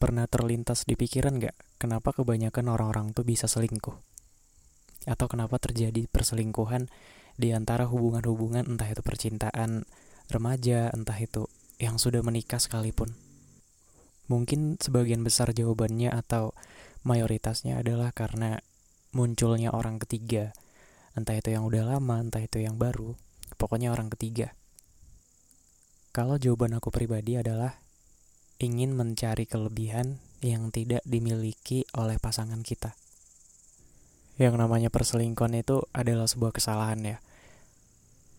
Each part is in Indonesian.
Pernah terlintas di pikiran nggak kenapa kebanyakan orang-orang tuh bisa selingkuh? Atau kenapa terjadi perselingkuhan di antara hubungan-hubungan entah itu percintaan remaja, entah itu yang sudah menikah sekalipun? Mungkin sebagian besar jawabannya atau mayoritasnya adalah karena munculnya orang ketiga. Entah itu yang udah lama, entah itu yang baru. Pokoknya orang ketiga. Kalau jawaban aku pribadi adalah ingin mencari kelebihan yang tidak dimiliki oleh pasangan kita. Yang namanya perselingkuhan itu adalah sebuah kesalahan ya.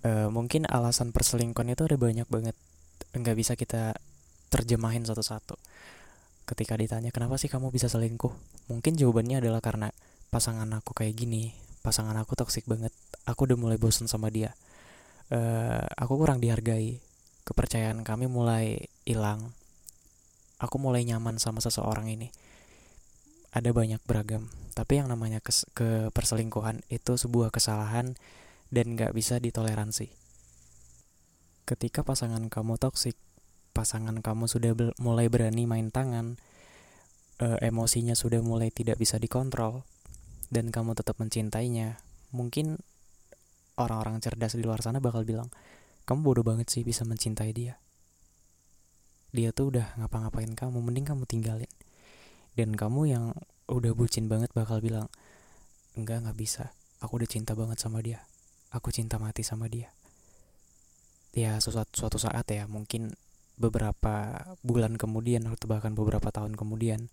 E, mungkin alasan perselingkuhan itu ada banyak banget. Nggak bisa kita terjemahin satu-satu. Ketika ditanya kenapa sih kamu bisa selingkuh, mungkin jawabannya adalah karena pasangan aku kayak gini, pasangan aku toksik banget, aku udah mulai bosan sama dia. Uh, aku kurang dihargai, kepercayaan kami mulai hilang, aku mulai nyaman sama seseorang ini. Ada banyak beragam, tapi yang namanya kes ke perselingkuhan itu sebuah kesalahan dan gak bisa ditoleransi. Ketika pasangan kamu toksik, pasangan kamu sudah mulai berani main tangan, e, emosinya sudah mulai tidak bisa dikontrol, dan kamu tetap mencintainya, mungkin orang-orang cerdas di luar sana bakal bilang, kamu bodoh banget sih bisa mencintai dia dia tuh udah ngapa-ngapain kamu mending kamu tinggalin. Dan kamu yang udah bucin banget bakal bilang enggak nggak bisa. Aku udah cinta banget sama dia. Aku cinta mati sama dia. Ya suatu, suatu saat ya mungkin beberapa bulan kemudian atau bahkan beberapa tahun kemudian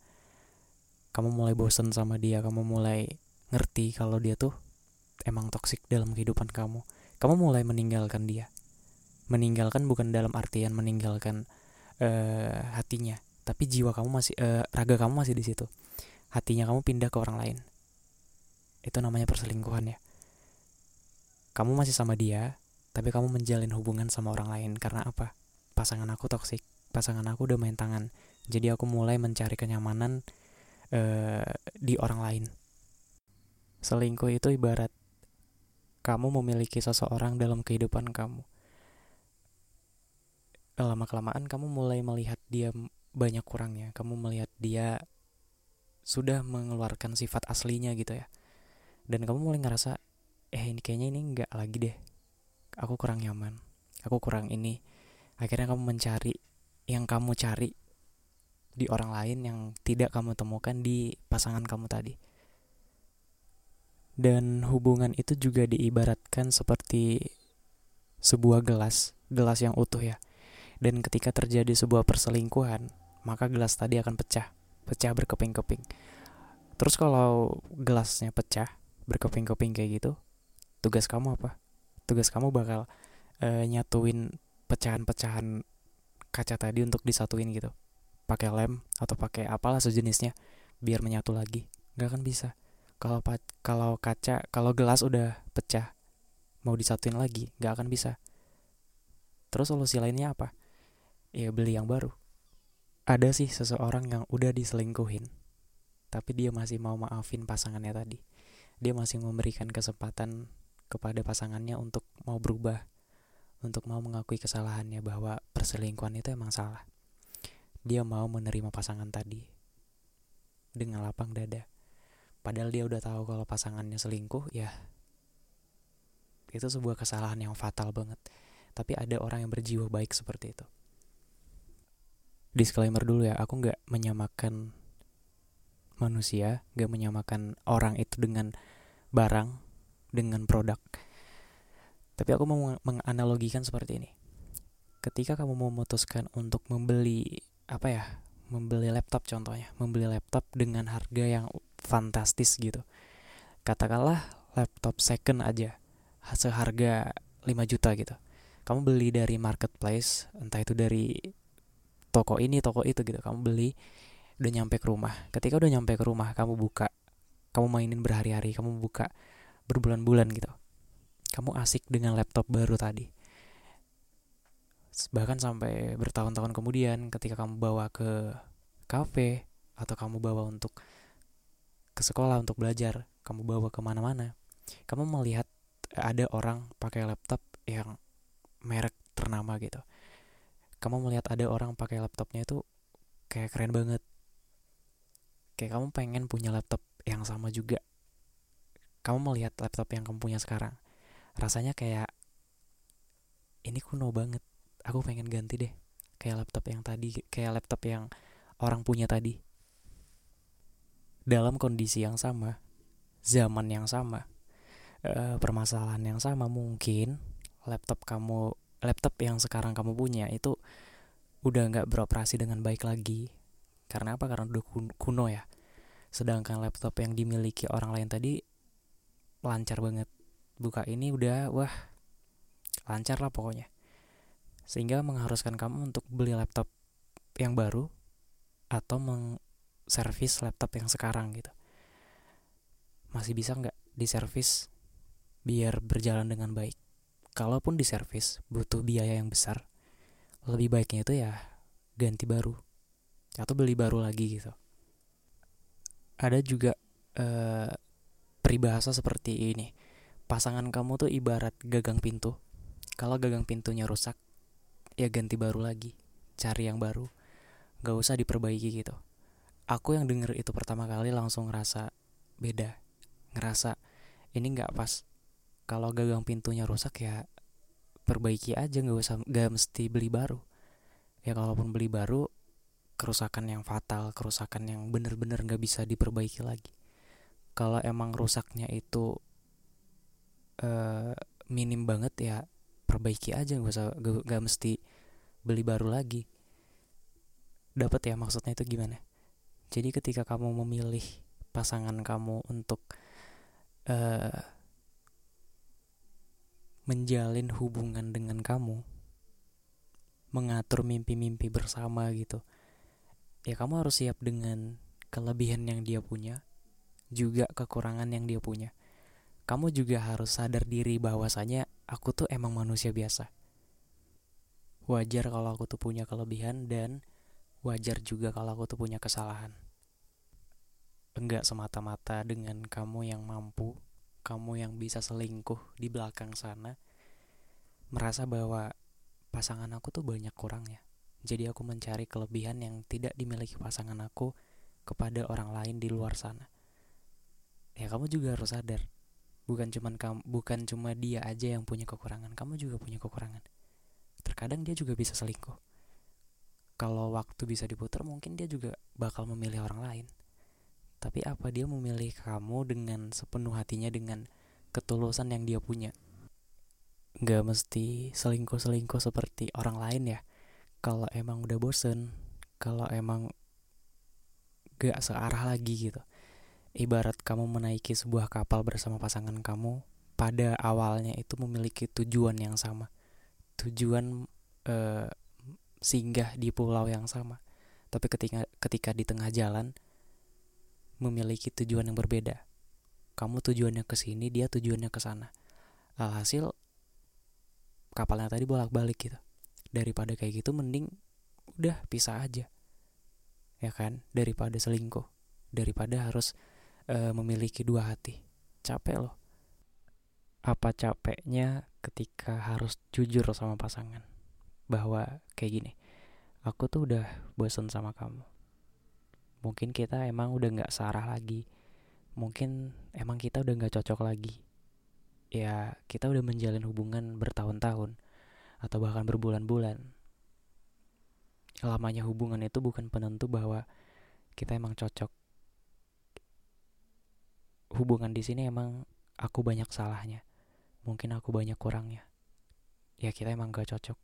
kamu mulai bosen sama dia kamu mulai ngerti kalau dia tuh emang toksik dalam kehidupan kamu. Kamu mulai meninggalkan dia. Meninggalkan bukan dalam artian meninggalkan uh, hatinya. Tapi jiwa kamu masih uh, raga kamu masih di situ. Hatinya kamu pindah ke orang lain. Itu namanya perselingkuhan ya. Kamu masih sama dia tapi kamu menjalin hubungan sama orang lain. Karena apa? Pasangan aku toksik pasangan aku udah main tangan. Jadi aku mulai mencari kenyamanan uh, di orang lain. Selingkuh itu ibarat kamu memiliki seseorang dalam kehidupan kamu lama kelamaan kamu mulai melihat dia banyak kurangnya. Kamu melihat dia sudah mengeluarkan sifat aslinya gitu ya. Dan kamu mulai ngerasa eh ini kayaknya ini nggak lagi deh. Aku kurang nyaman. Aku kurang ini. Akhirnya kamu mencari yang kamu cari di orang lain yang tidak kamu temukan di pasangan kamu tadi. Dan hubungan itu juga diibaratkan seperti sebuah gelas gelas yang utuh ya dan ketika terjadi sebuah perselingkuhan, maka gelas tadi akan pecah, pecah berkeping-keping. Terus kalau gelasnya pecah, berkeping-keping kayak gitu, tugas kamu apa? Tugas kamu bakal uh, nyatuin pecahan-pecahan kaca tadi untuk disatuin gitu. Pakai lem atau pakai apalah sejenisnya biar menyatu lagi. Gak akan bisa. Kalau kalau kaca, kalau gelas udah pecah, mau disatuin lagi, gak akan bisa. Terus solusi lainnya apa? Ya beli yang baru. Ada sih seseorang yang udah diselingkuhin, tapi dia masih mau maafin pasangannya tadi. Dia masih memberikan kesempatan kepada pasangannya untuk mau berubah, untuk mau mengakui kesalahannya bahwa perselingkuhan itu emang salah. Dia mau menerima pasangan tadi dengan lapang dada. Padahal dia udah tahu kalau pasangannya selingkuh, ya itu sebuah kesalahan yang fatal banget. Tapi ada orang yang berjiwa baik seperti itu disclaimer dulu ya aku nggak menyamakan manusia nggak menyamakan orang itu dengan barang dengan produk. Tapi aku mau menganalogikan seperti ini. Ketika kamu memutuskan untuk membeli apa ya membeli laptop contohnya membeli laptop dengan harga yang fantastis gitu katakanlah laptop second aja seharga 5 juta gitu kamu beli dari marketplace entah itu dari toko ini toko itu gitu kamu beli udah nyampe ke rumah. Ketika udah nyampe ke rumah kamu buka kamu mainin berhari-hari kamu buka berbulan-bulan gitu. Kamu asik dengan laptop baru tadi. Bahkan sampai bertahun-tahun kemudian ketika kamu bawa ke kafe atau kamu bawa untuk ke sekolah untuk belajar kamu bawa ke mana-mana kamu melihat ada orang pakai laptop yang merek ternama gitu kamu melihat ada orang pakai laptopnya itu kayak keren banget. Kayak kamu pengen punya laptop yang sama juga. Kamu melihat laptop yang kamu punya sekarang rasanya kayak ini kuno banget aku pengen ganti deh kayak laptop yang tadi kayak laptop yang orang punya tadi. Dalam kondisi yang sama zaman yang sama uh, permasalahan yang sama mungkin laptop kamu laptop yang sekarang kamu punya itu udah nggak beroperasi dengan baik lagi. Karena apa? Karena udah kuno ya. Sedangkan laptop yang dimiliki orang lain tadi lancar banget. Buka ini udah wah lancar lah pokoknya. Sehingga mengharuskan kamu untuk beli laptop yang baru atau mengservis laptop yang sekarang gitu. Masih bisa nggak diservis biar berjalan dengan baik kalaupun diservis butuh biaya yang besar lebih baiknya itu ya ganti baru atau beli baru lagi gitu. Ada juga uh, peribahasa seperti ini pasangan kamu tuh ibarat gagang pintu. Kalau gagang pintunya rusak ya ganti baru lagi cari yang baru. Gak usah diperbaiki gitu. Aku yang denger itu pertama kali langsung ngerasa beda ngerasa ini nggak pas kalau gagang pintunya rusak ya perbaiki aja nggak usah nggak mesti beli baru. Ya kalaupun beli baru kerusakan yang fatal kerusakan yang bener-bener nggak bisa diperbaiki lagi. Kalau emang rusaknya itu uh, minim banget ya perbaiki aja nggak usah nggak mesti beli baru lagi. Dapat ya maksudnya itu gimana? Jadi ketika kamu memilih pasangan kamu untuk uh, menjalin hubungan dengan kamu, mengatur mimpi-mimpi bersama gitu, ya kamu harus siap dengan kelebihan yang dia punya, juga kekurangan yang dia punya. Kamu juga harus sadar diri bahwasanya aku tuh emang manusia biasa. Wajar kalau aku tuh punya kelebihan dan wajar juga kalau aku tuh punya kesalahan. Enggak semata-mata dengan kamu yang mampu kamu yang bisa selingkuh di belakang sana merasa bahwa pasangan aku tuh banyak kurangnya. Jadi aku mencari kelebihan yang tidak dimiliki pasangan aku kepada orang lain di luar sana. Ya kamu juga harus sadar, bukan cuman kamu, bukan cuma dia aja yang punya kekurangan, kamu juga punya kekurangan. Terkadang dia juga bisa selingkuh. Kalau waktu bisa diputar, mungkin dia juga bakal memilih orang lain. Tapi apa dia memilih kamu dengan sepenuh hatinya dengan ketulusan yang dia punya? Gak mesti selingkuh-selingkuh seperti orang lain ya. Kalau emang udah bosen, kalau emang gak searah lagi gitu. Ibarat kamu menaiki sebuah kapal bersama pasangan kamu, pada awalnya itu memiliki tujuan yang sama. Tujuan uh, singgah di pulau yang sama. Tapi ketika ketika di tengah jalan, memiliki tujuan yang berbeda. Kamu tujuannya ke sini, dia tujuannya ke sana. Alhasil kapalnya tadi bolak-balik gitu. Daripada kayak gitu mending udah pisah aja. Ya kan? Daripada selingkuh, daripada harus uh, memiliki dua hati. Capek loh. Apa capeknya ketika harus jujur sama pasangan? Bahwa kayak gini. Aku tuh udah bosen sama kamu mungkin kita emang udah nggak sarah lagi. Mungkin emang kita udah nggak cocok lagi. Ya kita udah menjalin hubungan bertahun-tahun atau bahkan berbulan-bulan. Lamanya hubungan itu bukan penentu bahwa kita emang cocok. Hubungan di sini emang aku banyak salahnya mungkin aku banyak kurangnya. Ya kita emang gak cocok.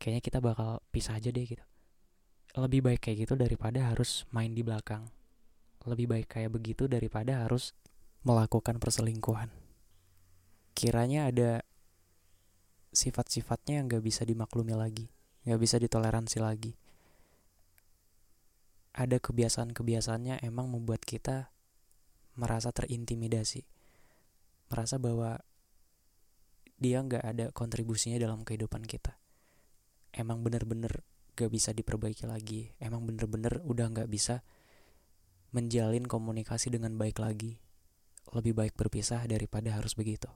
Kayaknya kita bakal pisah aja deh gitu lebih baik kayak gitu daripada harus main di belakang. Lebih baik kayak begitu daripada harus melakukan perselingkuhan. Kiranya ada sifat-sifatnya yang gak bisa dimaklumi lagi, gak bisa ditoleransi lagi. Ada kebiasaan-kebiasaannya emang membuat kita merasa terintimidasi, merasa bahwa dia nggak ada kontribusinya dalam kehidupan kita. Emang bener-bener gak bisa diperbaiki lagi, emang bener-bener udah gak bisa menjalin komunikasi dengan baik lagi. Lebih baik berpisah daripada harus begitu,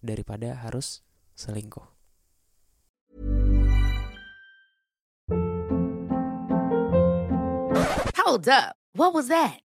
daripada harus selingkuh. Hold up. What was that?